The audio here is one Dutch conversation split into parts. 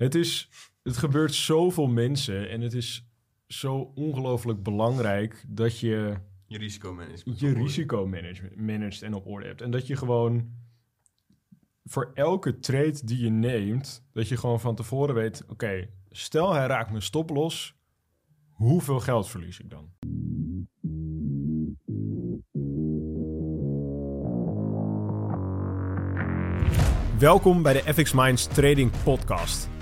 Het is, het gebeurt zoveel mensen en het is zo ongelooflijk belangrijk dat je Je risicomanagement. je risico manage- managt en op orde hebt. En dat je gewoon voor elke trade die je neemt, dat je gewoon van tevoren weet, oké, stel hij raakt mijn stop los, hoeveel geld verlies ik dan? Welkom bij de FX Minds Trading Podcast.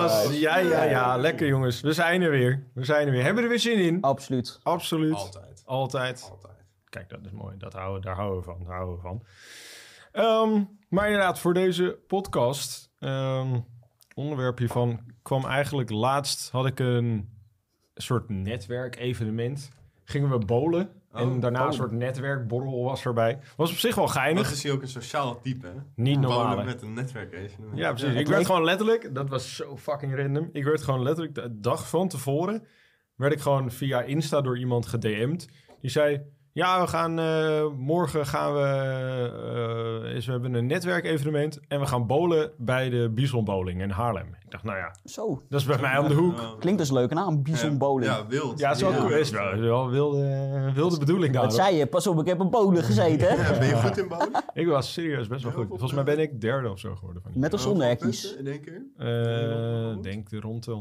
podcast! Ja, ja, ja. Lekker jongens. We zijn er weer. We zijn er weer. Hebben we er weer zin in? Absoluut. Absoluut. Altijd. Altijd. Altijd. Kijk, dat is mooi. Dat houden, daar houden we van. Daar houden we van. Ehm, maar inderdaad, voor deze podcast, ehm onderwerp hiervan kwam eigenlijk laatst, had ik een soort netwerkevenement. Gingen we bowlen. En Oh, daarna een bowlen. soort netwerkborrel was erbij. Was op zich wel Dat geinig. is hij ook een sociaal type, hè? Niet normaal. met een netwerkevenement. Ja, precies. ik werd leek- gewoon letterlijk, dat was zo fucking random. Ik werd gewoon letterlijk de dag van tevoren, werd ik gewoon via Insta door iemand gedM'd. Die zei, ja, we gaan, eh, morgen gaan we, eh, is, we hebben een netwerkevenement en we gaan bowlen bij de Bison Bowling in Haarlem. Ik dacht, nou ja, Zo. dat is bij mij om de hoek. Klinkt dus een leuke naam. Bison bowling. Ja, wild. Ja, het is wel, cool. is wel, is wel een wilde, wilde bedoeling daar. Wat zei je? Pas op, ik heb een bowlen gezeten. Ja, ben je goed in bouwen? Ik was serieus best wel goed. Volgens mij ben ik derde of zo geworden. Van die Met of zonder hekjes. In één keer? Eh, denk de rond de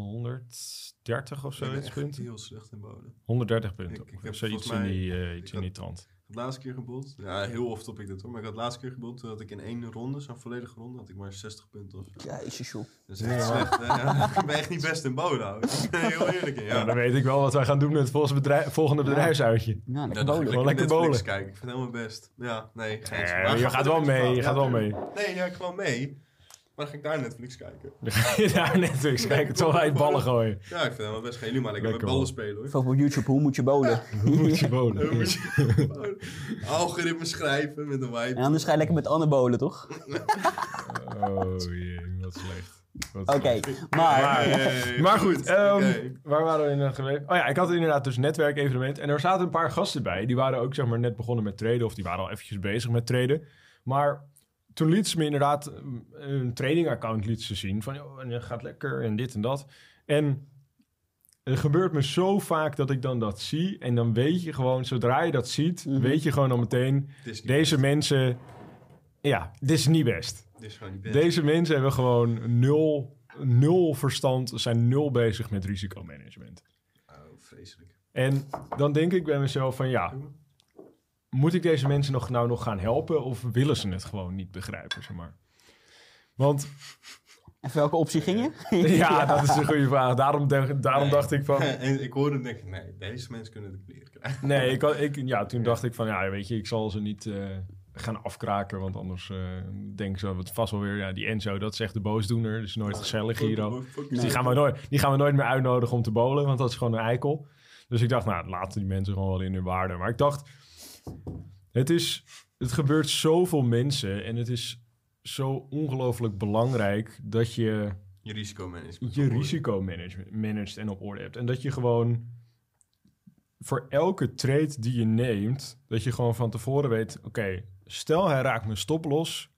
130 of zo ik ben iets echt punten. heel slecht in bouwen. 130 punten. Ik- heb zoiets in die, eh, ik iets in had- die trant. Ik had de laatste keer gebold. Ja, heel oft op ik dit hoor. Maar ik had de laatste keer gebold. Toen had ik in één ronde, zo'n volledige ronde, had ik maar 60 punten of zo. Jezus joh. Dat is echt slecht. hè? Ja, ik ben echt niet best in ben heel eerlijk in. Ja. Ja, dan weet ik wel wat wij gaan doen met het volgende, bedrijf, volgende bedrijfsuitje. Ja, Ja, lekker bowlen. Gewoon lekker lekker bowlen. kijken. Ik vind het helemaal best. Ja, nee. geen- Eh, je ga gaat wel mee, je gaat wel tuurlijk. Nee, ja, ik ga wel mee. Maar dan ga ik daar Netflix kijken. Dan ga je daar Netflix kijken, terwijl wij ballen gooien. Ja, ik vind het helemaal best geen jullie, maar lekker met ballen man. spelen hoor. Even op YouTube, hoe moet je bowlen? Hoe moet je je- Algoritme schrijven met een white. En anders ga je lekker met Anne bowlen, toch? Oh jee, wat slecht. Oké, maar... Maar- Hey, Maar goed, ehm, waar waren we in geweest? Oh ja, ik had inderdaad dus netwerkevenement. En er zaten een paar gasten bij. Die waren ook zeg maar net begonnen met traden. Of die waren al eventjes bezig met traden. Maar toen liet ze me inderdaad um, een trading account liet ze zien. Van, joh, en gaat lekker en dit en dat. En het gebeurt me zo vaak dat ik dan dat zie. En dan weet je gewoon, zodra je dat ziet, Mhm. weet je gewoon al meteen... Deze best. mensen... Ja, dit is niet best. Het is gewoon niet best. Deze mensen hebben gewoon nul, nul verstand, zijn nul bezig met risicomanagement. Oh, vreselijk. En dan denk ik bij mezelf van ja, moet ik deze mensen nog, nou nog gaan helpen of willen ze het gewoon niet begrijpen, zeg maar. Want En welke optie ging je? ja, dat is een goede vraag. Daarom, denk- daarom Nee. dacht ik van, en ik hoorde en denk ik, nee, deze mensen kunnen de kleren krijgen. nee, ik, ik, ja, toen dacht ik van ja, weet je, ik zal ze niet eh, gaan afkraken, want anders eh denken ze het vast wel weer, ja, die Enzo, dat is echt de boosdoener, dat is nooit gezellig hier ook. Dus die gaan, we nooit, die gaan we nooit meer uitnodigen om te bowlen, want dat is gewoon een eikel. Dus ik dacht, nou, laten die mensen gewoon wel in hun waarde. Maar ik dacht, het, is, het gebeurt zoveel mensen en het is zo ongelooflijk belangrijk dat je Je risicomanagement. je risico management, managt en op orde hebt. En dat je gewoon voor elke trade die je neemt, dat je gewoon van tevoren weet, oké, stel hij raakt mijn stop los,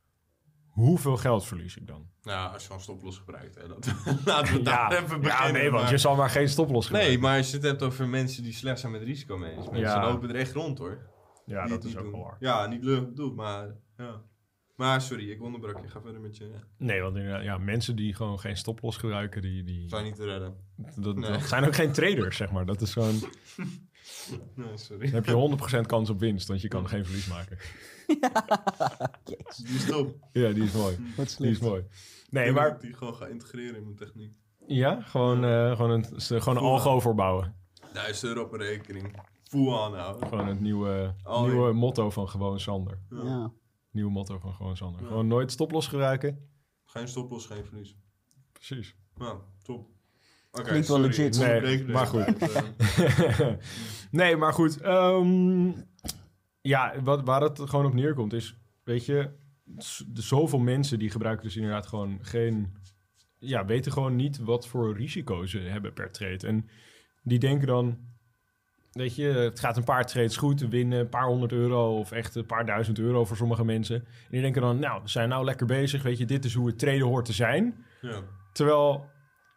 hoeveel geld verlies ik dan? Nou, als je gewoon stoplos gebruikt. Hè, dat, laten we daar even ja, beginnen. nee, want je zal maar geen stoplos Nee, gebruiken. maar als je het hebt over mensen die slecht zijn met risicomanagement, Ja. ja. dan lopen er echt rond hoor. Ja, Die dat is ook doen. wel waar. Ja, niet leuk bedoeld, maar ja. Maar sorry, ik onderbrak je. Ga verder met je. Nee, want ja, mensen die gewoon geen stoplos gebruiken, die, die, Zijn niet te redden. dat, Nee. dat zijn ook geen traders, zeg maar. Dat is gewoon, Nee, sorry. dan heb je 100% kans op winst, want je kan geen verlies maken. Jezus, Die is top. Ja, die is mooi. wat Die is mooi. Nee, Ik maar ik die gewoon ga integreren in mijn techniek. ja, gewoon, eh, gewoon een, gewoon een algo voorbouwen. Duizend euro per rekening. Full aanhouden. Gewoon het nieuwe, Oh, nieuwe ja. motto van Gewoon Sander. Ja. Ja. Nieuwe motto van Gewoon Sander. Ja. Gewoon nooit stoplos gebruiken. Geen stoplos, geen verlies. Precies. Ja, top. Oké, Klinkt wel legit. Nee, maar goed. Nee, maar goed. ehm, ja, wat, waar het gewoon op neerkomt is, weet je, zoveel mensen die gebruiken dus inderdaad gewoon geen, ja, weten gewoon niet wat voor risico's ze hebben per trade. En die denken dan, weet je, het gaat een paar trades goed, winnen een paar honderd euro of echt een paar duizend euro voor sommige mensen. En die denken dan, nou, we zijn nou lekker bezig, weet je, dit is hoe het traden hoort te zijn. Ja, Terwijl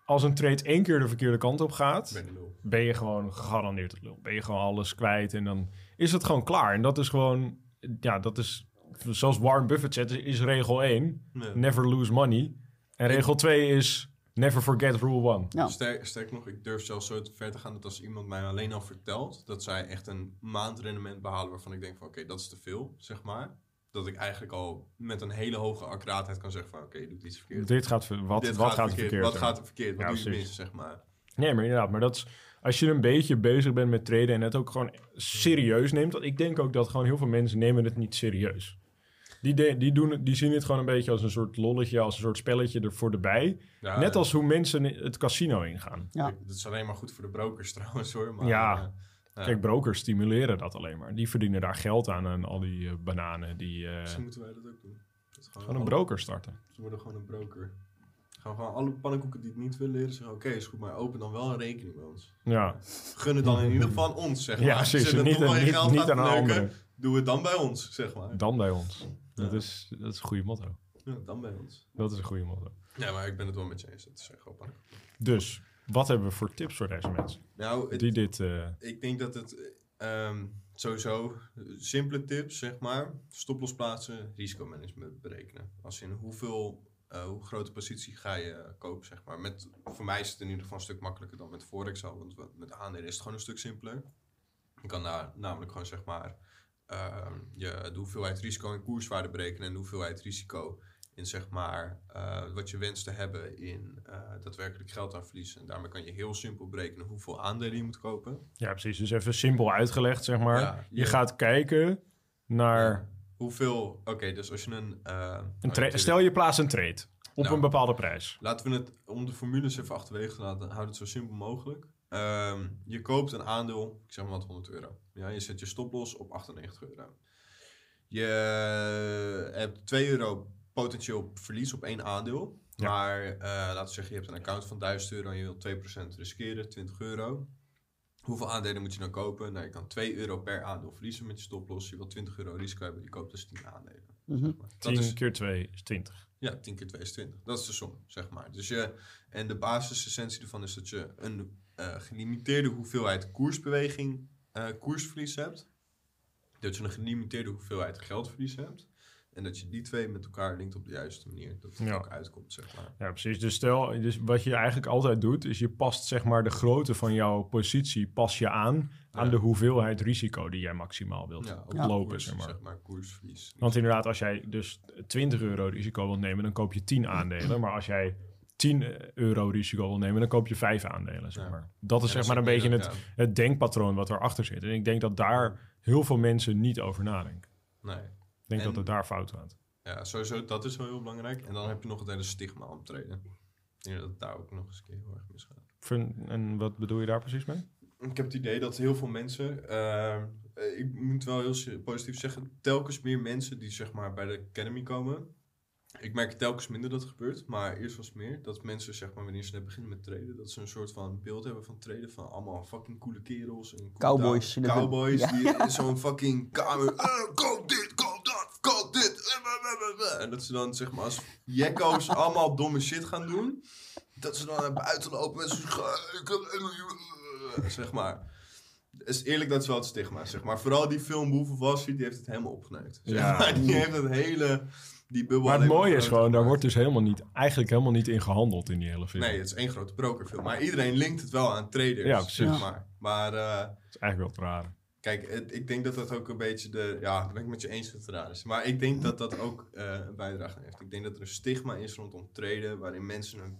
als een trade één keer de verkeerde kant op gaat, ben je lul. ben je gewoon gegarandeerd het lul. Ben je gewoon alles kwijt en dan is het gewoon klaar. En dat is gewoon, ja, dat is, zoals Warren Buffett zegt, is regel 1, Ja. never lose money. En regel 2 is, never forget rule 1. Ja. Sterk, sterk nog, ik durf zelfs zo te ver te gaan dat als iemand mij alleen al vertelt dat zij echt een maandrendement behalen waarvan ik denk van oké, dat is te veel, zeg maar. Dat ik eigenlijk al met een hele hoge accuraatheid kan zeggen van oké, je doet iets verkeerd. Dit gaat, ver- wat, Dit wat gaat, er verkeerd. verkeerd? Wat gaat er verkeerd? Wat Ja, doe je mis, zeg maar. Nee, maar inderdaad, maar dat is, als je een beetje bezig bent met traden en het ook gewoon serieus neemt, want ik denk ook dat gewoon heel veel mensen nemen het niet serieus. Die, de- die, doen, die zien het gewoon een beetje als een soort lolletje, als een soort spelletje ervoor erbij. Ja, Net als hoe mensen het casino ingaan. Ja. Dat is alleen maar goed voor de brokers trouwens hoor. Maar, Ja. eh, ja. Kijk, brokers stimuleren dat alleen maar. Die verdienen daar geld aan en al die eh, bananen. Die eh, Misschien moeten wij dat ook doen. Dat is gewoon een broker starten. Ze worden gewoon een broker. Gaan we gewoon alle pannenkoeken die het niet willen leren zeggen: Oké, is goed, maar open dan wel een rekening bij ons. Ja, Gun het dan in ieder geval aan ons, zeg maar. ja precies. er Niet, toch wel je niet, geld niet aan een verneuken, andere. Doe het dan bij ons, zeg maar. Dan bij ons. Dat Ja. is, dat is een goede motto. Ja, dan bij ons. Dat is een goede motto. Ja, maar ik ben het wel met je eens. Het zijn gewoon pannenkoeken. Dus, wat hebben we voor tips voor deze mensen? Nou, het- Die dit... eh, ik denk dat het ehm, sowieso simpele tips, zeg maar. Stoploss plaatsen, risicomanagement berekenen. Als in hoeveel, eh, hoe grote positie ga je kopen, zeg maar. Met, voor mij is het in ieder geval een stuk makkelijker dan met Forex al. Want met aandelen is het gewoon een stuk simpeler. Je kan daar namelijk gewoon, zeg maar, ehm, je, de hoeveelheid risico en koerswaarde berekenen. En de hoeveelheid risico in, zeg maar, eh, wat je wenst te hebben in eh, daadwerkelijk geld aan verliezen. En daarmee kan je heel simpel berekenen hoeveel aandelen je moet kopen. ja, precies. Dus even simpel uitgelegd, zeg maar. Ja, je je- gaat kijken naar... Ja. Hoeveel, oké, dus als je een... eh, Een tra- stel je plaatst een trade op Nou. een bepaalde prijs. Laten we het, om de formules even achterwege te laten, houd het zo simpel mogelijk. Ehm, je koopt een aandeel, ik zeg maar wat 100 euro. Ja, je zet je stoploss op 98 euro. Je hebt 2 euro potentieel verlies op één aandeel. Ja. Maar eh, laten we zeggen, je hebt een account van 1000 euro en je wilt 2% riskeren, 20 euro. Hoeveel aandelen moet je dan kopen? Nou, je kan 2 euro per aandeel verliezen met je stoploss. Je wilt 20 euro risico hebben, je koopt dus 10 aandelen. Mhm. zeg maar. Dat 10 is, keer 2 is 20. ja, 10 keer 2 is 20. Dat is de som, zeg maar. Dus je, en de basisessentie ervan is dat je een eh, gelimiteerde hoeveelheid koersbeweging, eh, koersverlies hebt. Dat je een gelimiteerde hoeveelheid geldverlies hebt. En dat je die twee met elkaar linkt op de juiste manier. Dat het Ja. ook uitkomt, zeg maar. Ja, precies. Dus stel, dus wat je eigenlijk altijd doet, is je past zeg maar de grootte van jouw positie pas je aan aan de hoeveelheid risico die jij maximaal wilt Ja. lopen, koers, zeg maar. zeg maar. Koersverlies. Want inderdaad, als jij dus 20 euro risico wilt nemen, dan koop je 10 aandelen. Maar als jij 10 euro risico wil nemen, dan koop je 5 aandelen, zeg Ja. maar. Dat is zeg maar een beetje het, het denkpatroon wat erachter zit. En ik denk dat daar heel veel mensen niet over nadenken. Nee. Ik denk En- dat het daar fout gaat. Ja, sowieso, dat is wel heel belangrijk. En dan heb je nog het hele stigma omtreden. Ik denk dat het daar ook nog eens een keer heel erg misgaat. En wat bedoel je daar precies mee? Ik heb het idee dat heel veel mensen, eh, eh, ik moet wel heel positief zeggen, telkens meer mensen die zeg maar bij de Academy komen. Ik merk telkens minder dat het gebeurt, maar eerst was het meer dat mensen zeg maar wanneer ze net beginnen met traden, dat ze een soort van beeld hebben van traden van allemaal fucking coole kerels en coole Cowboys. dames. Cowboys Ja. die in zo'n fucking kamer, koop dit, koop dat, koop dit. En dat ze dan zeg maar als jekko's allemaal domme shit gaan doen. Dat ze dan naar buiten lopen met zo'n... "Ga- ik heb- Zeg maar. Is eerlijk, dat is wel het stigma, zeg maar. Vooral die film of Wall Street, die heeft het helemaal opgeneukt. Zeg Ja. Die heeft het hele... Die bubbel Maar het mooie is gewoon, daar wordt dus helemaal niet, eigenlijk helemaal niet in gehandeld in die hele film. Nee, het is één grote brokerfilm. Maar iedereen linkt het wel aan traders, Ja, precies. zeg maar. Maar... eh, Dat is eigenlijk wel rare. Kijk, het- ik denk dat dat ook een beetje de... Ja, ben ik met je eens dat het raar is. Maar ik denk dat dat ook eh, een bijdrage heeft. Ik denk dat er een stigma is rondom traden... waarin mensen een,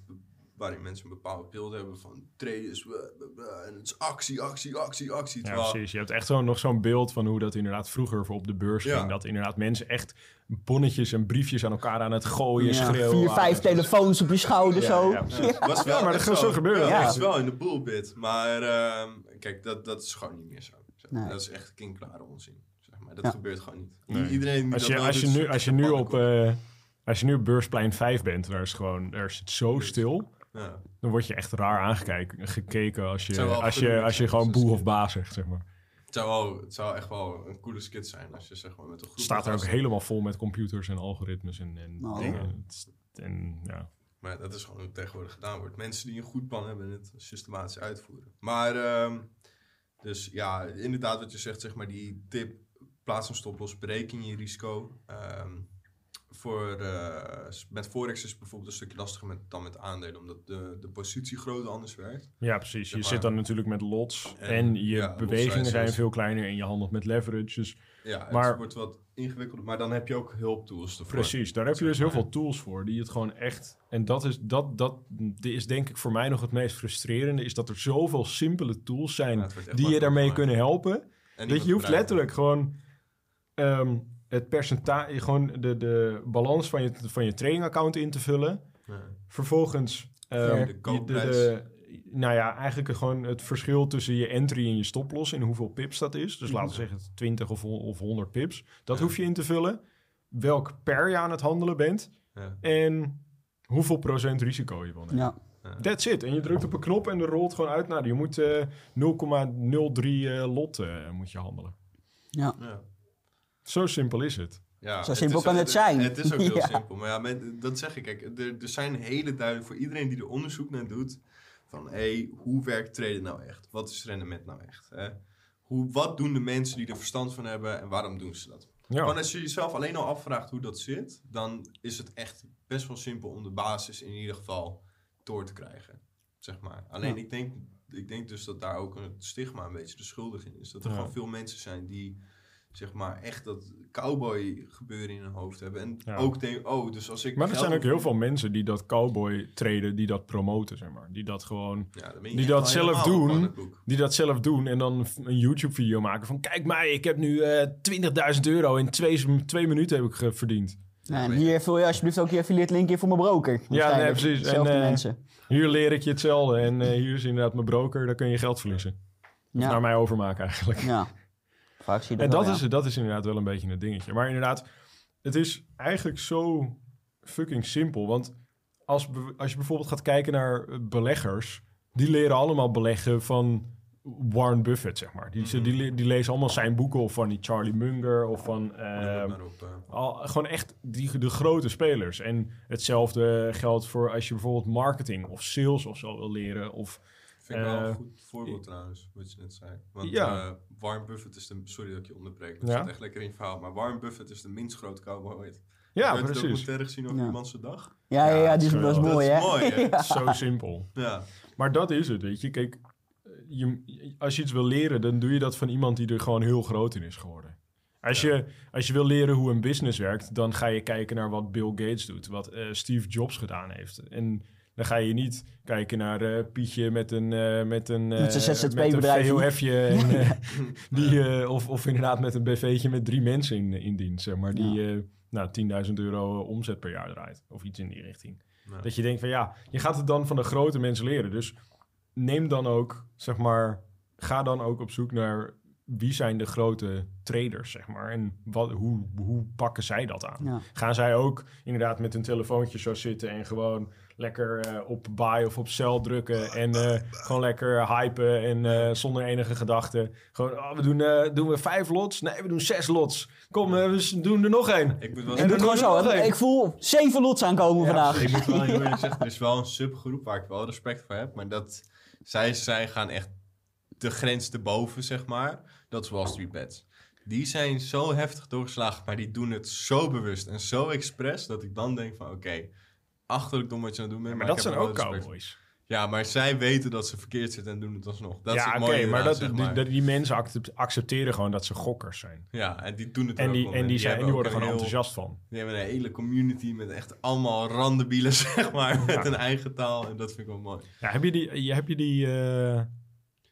waarin mensen een bepaald beeld hebben van... blah, en het is actie, actie, actie, actie. Ja, Terwijl, precies. Je hebt echt zo, nog zo'n beeld van hoe dat inderdaad vroeger voor op de beurs Ja. ging. Dat inderdaad mensen echt bonnetjes en briefjes aan elkaar aan het gooien, Ja, schreeuwen. vier, vijf telefoons op je schouder Ja, zo. ja, precies. was wel, Ja, maar dat gaat zo gebeuren. Ja, Ja. dat is wel in de bullbit. Maar ehm, kijk, dat, dat is gewoon niet meer zo. Nee. Dat is echt kinkklare onzin. Zeg maar. Dat Ja. gebeurt gewoon niet. Nee. Iedereen die Als je, wel als je doet, nu, als je nu op... eh, als je nu op beursplein 5 bent, daar is het gewoon, daar is het zo stil. Ja. Dan word je echt raar aangekeken gekeken als je, als je, als je gewoon boer of skit. baas zegt, zeg maar. Het, zou wel, het zou echt wel een coole skit zijn als je zeg maar met een groep... Het staat er ook helemaal vol met computers en algoritmes en, en Nou, dingen. ja. En, ja. Maar dat is gewoon hoe het tegenwoordig gedaan wordt. Mensen die een goed plan hebben en het systematisch uitvoeren. Maar, ehm, dus ja, inderdaad wat je zegt, zeg maar die tip, plaats een stoploss, bereken je risico. Ehm, voor, eh, met Forex is het bijvoorbeeld een stukje lastiger met, dan met aandelen, omdat de, de positiegrootte anders werkt. ja, precies. Je maar. zit dan natuurlijk met lots en, En, je ja, bewegingen zijn veel kleiner en je handelt met leverage. Dus Ja, Maar- het wordt wat ingewikkelder, maar dan heb je ook hulptools ervoor. Precies, daar heb je dus heel veel tools voor die het gewoon echt. En dat is, dat, dat is denk ik voor mij nog het meest frustrerende, is dat er zoveel simpele tools zijn Ja, die je daarmee kunnen helpen. En Dat je hoeft letterlijk gewoon ehm, het percentage, gewoon de, de balans van je, van je trading account in te vullen. Ja. Vervolgens ehm. De de, koopprijs. de- nou ja, eigenlijk gewoon het verschil tussen je entry en je stoploss en hoeveel pips dat is. Dus laten we zeggen 20 of, of 100 pips. Dat Ja. hoef je in te vullen. Welk per je aan het handelen bent. Ja. En hoeveel procent risico je wil nemen. Ja. That's it. En je drukt op een knop en er rolt gewoon uit. Nou, je moet eh 0,03 eh, lot eh, moet je handelen. Ja. Ja. Zo simpel is het. Ja, Zo simpel kan het zijn. Het is ook heel Ja. simpel. Maar ja, met, dat zeg ik. Kijk, er, er zijn hele duidelijk voor iedereen die er onderzoek naar doet. Van hé, hoe werkt traden nou echt? Wat is rendement nou echt? Hè? Hoe, wat doen de mensen die er verstand van hebben en waarom doen ze dat? Ja. Gewoon als je jezelf alleen al afvraagt hoe dat zit, dan is het echt best wel simpel om de basis in ieder geval door te krijgen. Zeg maar. Alleen Ja. ik, denk, ik denk dus dat daar ook een stigma een beetje de schuldig in is. Dat er Ja. gewoon veel mensen zijn die zeg maar echt dat cowboy gebeuren in hun hoofd hebben. En Ja. ook denken, oh, dus als ik. Maar er zijn ook heel veel mensen die dat cowboy traden, die dat promoten, zeg maar. Die dat gewoon, Ja, die dat zelf doen. die dat zelf doen en dan een YouTube-video maken van... Kijk mij, ik heb nu eh 20.000 euro in twee, twee minuten heb ik ge- verdiend. Ja, en hier vul je alsjeblieft ook je affiliate link in voor mijn broker. Waarschijnlijk. precies. En, eh, mensen. Hier leer ik je hetzelfde en eh, hier is inderdaad mijn broker. Daar kun je geld verliezen. Ja. naar mij overmaken eigenlijk. ja. Vaak zie je dat En dat wel, is, ja. dat is inderdaad wel een beetje een dingetje. Maar inderdaad, het is eigenlijk zo fucking simpel. Want als, als je bijvoorbeeld gaat kijken naar eh, beleggers... die leren allemaal beleggen van Warren Buffett, zeg maar. Die, die, le- die lezen allemaal zijn boeken of van die Charlie Munger... of van het eh, al, gewoon echt die, de grote spelers. En hetzelfde geldt voor als je bijvoorbeeld marketing of sales of zo wil leren... of Vind ik wel eh, een goed voorbeeld trouwens, wat je net zei. Want Ja. eh, Warren Buffett is de... Sorry dat ik je onderbreek, dat Ja. zit echt lekker in je verhaal. Maar Warren Buffett is de minst grote cowboy ooit. ja, Heb je de precies. documentaire gezien over Ja. zijn dag? Ja, ja, ja, die is, Ja, dat is dat is mooi, hè? mooi, hè? Ja. Zo simpel. Ja. Maar dat is het, weet je. Kijk, je, als je iets wil leren, dan doe je dat van iemand die er gewoon heel groot in is geworden. Als, je, als je wil leren hoe een business werkt, dan ga je kijken naar wat Bill Gates doet, wat eh, Steve Jobs gedaan heeft. En dan ga je niet kijken naar eh, Pietje met een, eh, met een, eh, Met een. En, eh, die, eh, of, of inderdaad met een BV'tje met drie mensen in, in dienst, zeg maar. Die eh, nou, 10.000 euro omzet per jaar draait. Of iets in die richting. Ja. Dat je denkt van ja, je gaat het dan van de grote mensen leren. Dus neem dan ook, zeg maar, ga dan ook op zoek naar wie zijn de grote traders, zeg maar. En wat, hoe, hoe pakken zij dat aan? Ja. Gaan zij ook inderdaad met een telefoontje zo zitten en gewoon lekker eh, op buy of op sell drukken en eh, gewoon lekker hypen en eh, zonder enige gedachte. Gewoon, oh, we doen, eh, doen we vijf lots? Nee, we doen zes lots. Kom, we doen er nog één. Ik moet wel En Ik dan doe het gewoon zo. Ik voel zeven lots aankomen vandaag. Ik moet wel heel eerlijk zeggen, er is wel een subgroep waar ik wel respect voor heb. Maar dat zij, zij gaan echt de grens te boven, zeg maar. Dat is Wall Street Bets. Die zijn zo heftig doorgeslagen, maar die doen het zo bewust en zo expres... dat ik dan denk van, oké, achterlijk dom wat je aan het doen bent. Maar dat zijn ook cowboys. Ja, maar zij weten dat ze verkeerd zitten en doen het alsnog. Dat ja, oké, maar, dat, zeg die, maar. die, die mensen accept- accepteren gewoon dat ze gokkers zijn. Ja, en die doen het En ook die, en die, zijn, en die hebben worden gewoon heel- enthousiast van. Die hebben een hele community met echt allemaal randebielen, zeg maar. Met een eigen taal. En dat vind ik wel mooi. Ja, heb je die, heb je die, eh,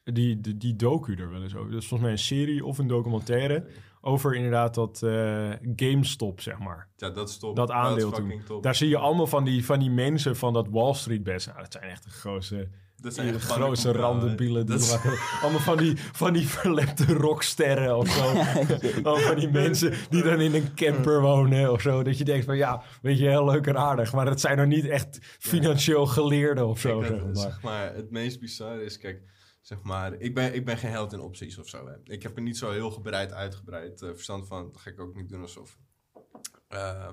die, die, die docu er wel eens over? Dat is volgens mij een serie of een documentaire over inderdaad dat eh, GameStop, zeg maar. Ja, dat is top. Dat aandeel is toen. top. Daar zie je allemaal van die, van die mensen van dat Wall Street best. Nou, dat zijn echt de grootste Dat zijn pannenkoeken, randenbielen. Die dat allemaal van die, van die verlepte rocksterren of zo. Allemaal van die mensen die dan in een camper wonen of zo. Dat je denkt van ja, weet je, heel leuk en aardig. Maar het zijn nog niet echt financieel geleerden of zo. Kijk, zeg dat- maar. zeg maar, het meest bizarre is, kijk, zeg maar, ik ben, ik ben geen held in opties of zo. Hè. Ik heb er niet zo heel gebreid, uitgebreid eh, verstand van. Dat ga ik ook niet doen alsof. Eh,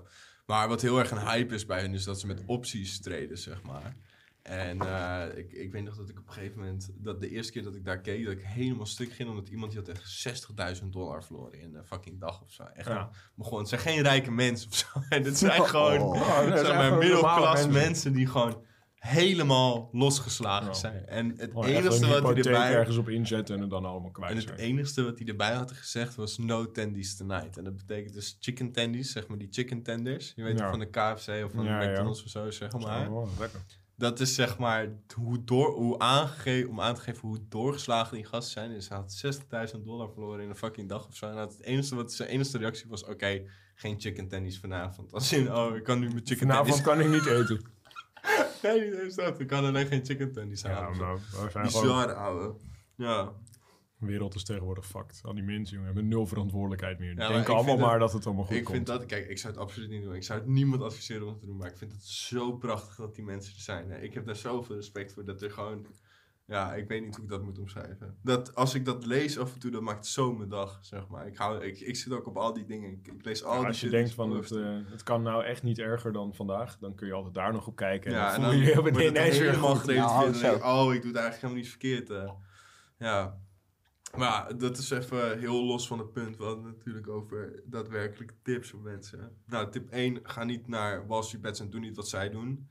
maar wat heel erg een hype is bij hen, is dat ze met opties treden, zeg maar. En eh, ik, ik weet nog dat ik op een gegeven moment, dat de eerste keer dat ik daar keek, dat ik helemaal stuk ging, omdat iemand die had echt 60.000 dollar verloren in een fucking dag of zo. Echt, Ja. maar gewoon, het zijn geen rijke mensen of zo. En dit zijn gewoon, Oh. Dat zeg zijn maar, gewoon middelklas mensen. die gewoon helemaal losgeslagen Ja. zijn. En het een wat hij erbij... ergens op inzetten en het dan allemaal kwijt En het zijn. enigste wat hij erbij had gezegd was no tendies tonight. En dat betekent dus chicken tendies, zeg maar die chicken tenders. Je weet Ja. van de KFC of van Ja, de ja. McDonald's of zo, zeg maar. Oh, lekker. Dat is zeg maar hoe door, hoe aangegeven, om aan te geven hoe doorgeslagen die gasten zijn. Dus hij had 60.000 dollar verloren in een fucking dag of zo. En het enige wat zijn enige reactie was: oké, geen chicken tendies vanavond. Als in, oh, ik kan nu mijn chicken Vanavond tendies. kan ik niet eten. Nee, niet eens dat. Ik kan alleen geen chicken tendies Ja, halen. we zijn gewoon... Bizar, ouwe. Ja. De wereld is tegenwoordig fucked. Al die mensen, jongen, hebben nul verantwoordelijkheid meer. Die maar denken ik allemaal maar dat het allemaal goed ik komt. vind dat, kijk, ik zou het absoluut niet doen. Ik zou het niemand adviseren om het te doen, maar ik vind het zo prachtig dat die mensen er zijn. hè. Ik heb daar zoveel respect voor dat er gewoon, ja, ik weet niet hoe ik dat moet omschrijven. Dat als ik dat lees af en toe, dat maakt zo mijn dag, zeg maar. Ik, hou, ik, ik zit ook op al die dingen. Ik, ik lees al Ja, die als je denkt van het, eh, het kan nou echt niet erger dan vandaag, dan kun je altijd daar nog op kijken. En ja, dan en voel dan je je wordt het ineens weer helemaal gerelateerd. Nou, en dan denk ik, zo. oh, ik doe het eigenlijk helemaal niet verkeerd. eh. ja. Maar dat is even heel los van het punt. We hadden het natuurlijk over daadwerkelijke tips voor mensen. Nou, tip 1, ga niet naar Wall Street Bets en doe niet wat zij doen.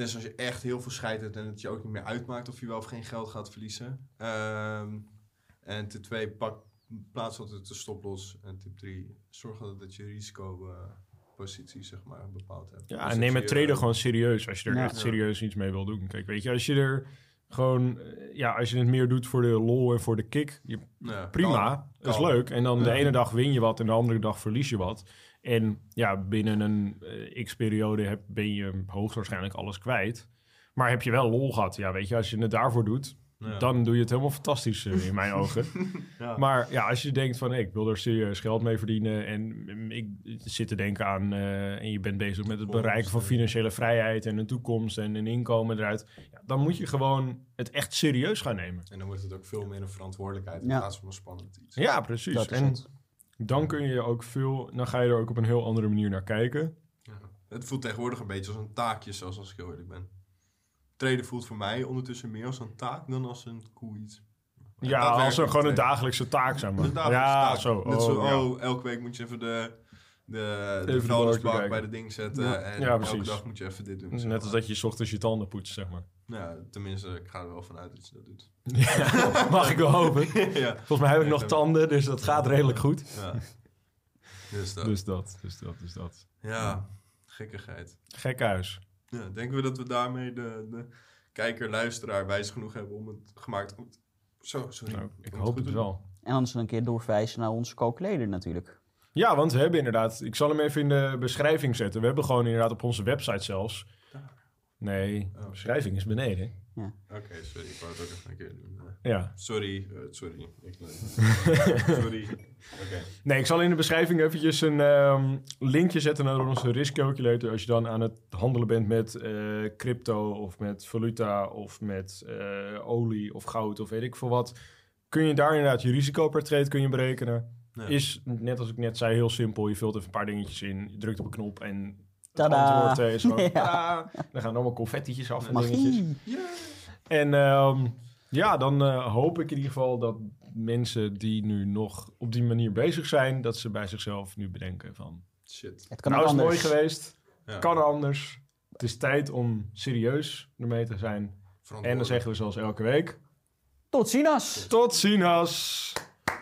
Tenzij als je echt heel veel scheid hebt en het je ook niet meer uitmaakt of je wel of geen geld gaat verliezen. Ehm, en tip 2, pak, plaats altijd de stoploss. En tip 3, zorg dat je risicopositie zeg maar bepaald hebt. Ja, Dus en dat neem het traden eh, gewoon serieus als je er Ja. echt Ja. serieus iets mee wil doen. Kijk, weet je, als je er gewoon, eh, ja, als je het meer doet voor de lol en voor de kick, je, ja, prima, kan. dat is kan. leuk. En dan de ene dag win je wat en de andere dag verlies je wat. En ja, binnen een eh, x-periode heb- ben je hoogstwaarschijnlijk alles kwijt. Maar heb je wel lol gehad? Ja, weet je, als je het daarvoor doet, Ja. dan doe je het helemaal fantastisch eh, in mijn ogen. Ja. Maar ja, als je denkt van hey, ik wil er serieus geld mee verdienen en mm, ik zit te denken aan eh, en je bent bezig met het bereiken van financiële vrijheid en een toekomst en een inkomen eruit, ja, dan moet je gewoon het echt serieus gaan nemen. En dan wordt het ook veel meer een verantwoordelijkheid in Ja. plaats van een spannend iets. Ja, precies. En. Dan kun je ook veel, dan ga je er ook op een heel andere manier naar kijken. Ja. Het voelt tegenwoordig een beetje als een taakje, zoals als ik heel eerlijk ben. Traden voelt voor mij ondertussen meer als een taak dan als een cool iets. Ja, als een, gewoon een dagelijkse taak, zeg maar. Een dagelijkse ja, taak. zo. Net oh, zo, ja. oh, elke week moet je even de, de, de vuilnisbak bij de ding zetten. Ja. En Ja, elke dag moet je even dit doen. zeg Net als maar. dat je 's ochtends je tanden poetst, zeg maar. Ja, tenminste, ik ga er wel vanuit dat je dat doet. Ja, mag ik wel hopen. ja. Volgens mij heb ik nog tanden, dus dat gaat redelijk goed. ja. Dus dat. Dus dat, dus dat, dus dat. Ja, gekkigheid. Gek huis. Ja, denken we dat we daarmee de, de kijker, luisteraar wijs genoeg hebben om het gemaakt goed. Zo, sorry. Nou, ik hoop het wel. En anders een keer doorverwijzen naar onze calculator natuurlijk. Ja, want we hebben inderdaad... Ik zal hem even in de beschrijving zetten. We hebben gewoon inderdaad op onze website zelfs... Nee, Oh. de beschrijving is beneden. Oké, sorry. Ik wou het ook even een keer doen. Ja. sorry, eh, sorry. Ik, sorry. Oké. Nee, ik zal in de beschrijving eventjes een ehm, linkje zetten naar onze risk calculator. Als je dan aan het handelen bent met eh, crypto of met valuta of met eh, olie of goud of weet ik veel wat. Kun je daar inderdaad je risico per trade kun je berekenen. Ja. Is, net als ik net zei, heel simpel. Je vult even een paar dingetjes in, je drukt op een knop en het Tadaa. antwoord eh, is gewoon... Ja. "Tadaa." Dan gaan allemaal confetti'tjes af en dingetjes. En ehm, ja, dan eh, hoop ik in ieder geval dat mensen die nu nog op die manier bezig zijn, dat ze bij zichzelf nu bedenken van, Shit. Het kan nou is het mooi anders. geweest, Ja. kan anders. Het is tijd om serieus ermee te zijn. En dan zeggen we zoals elke week, Tot ziens! tot ziens!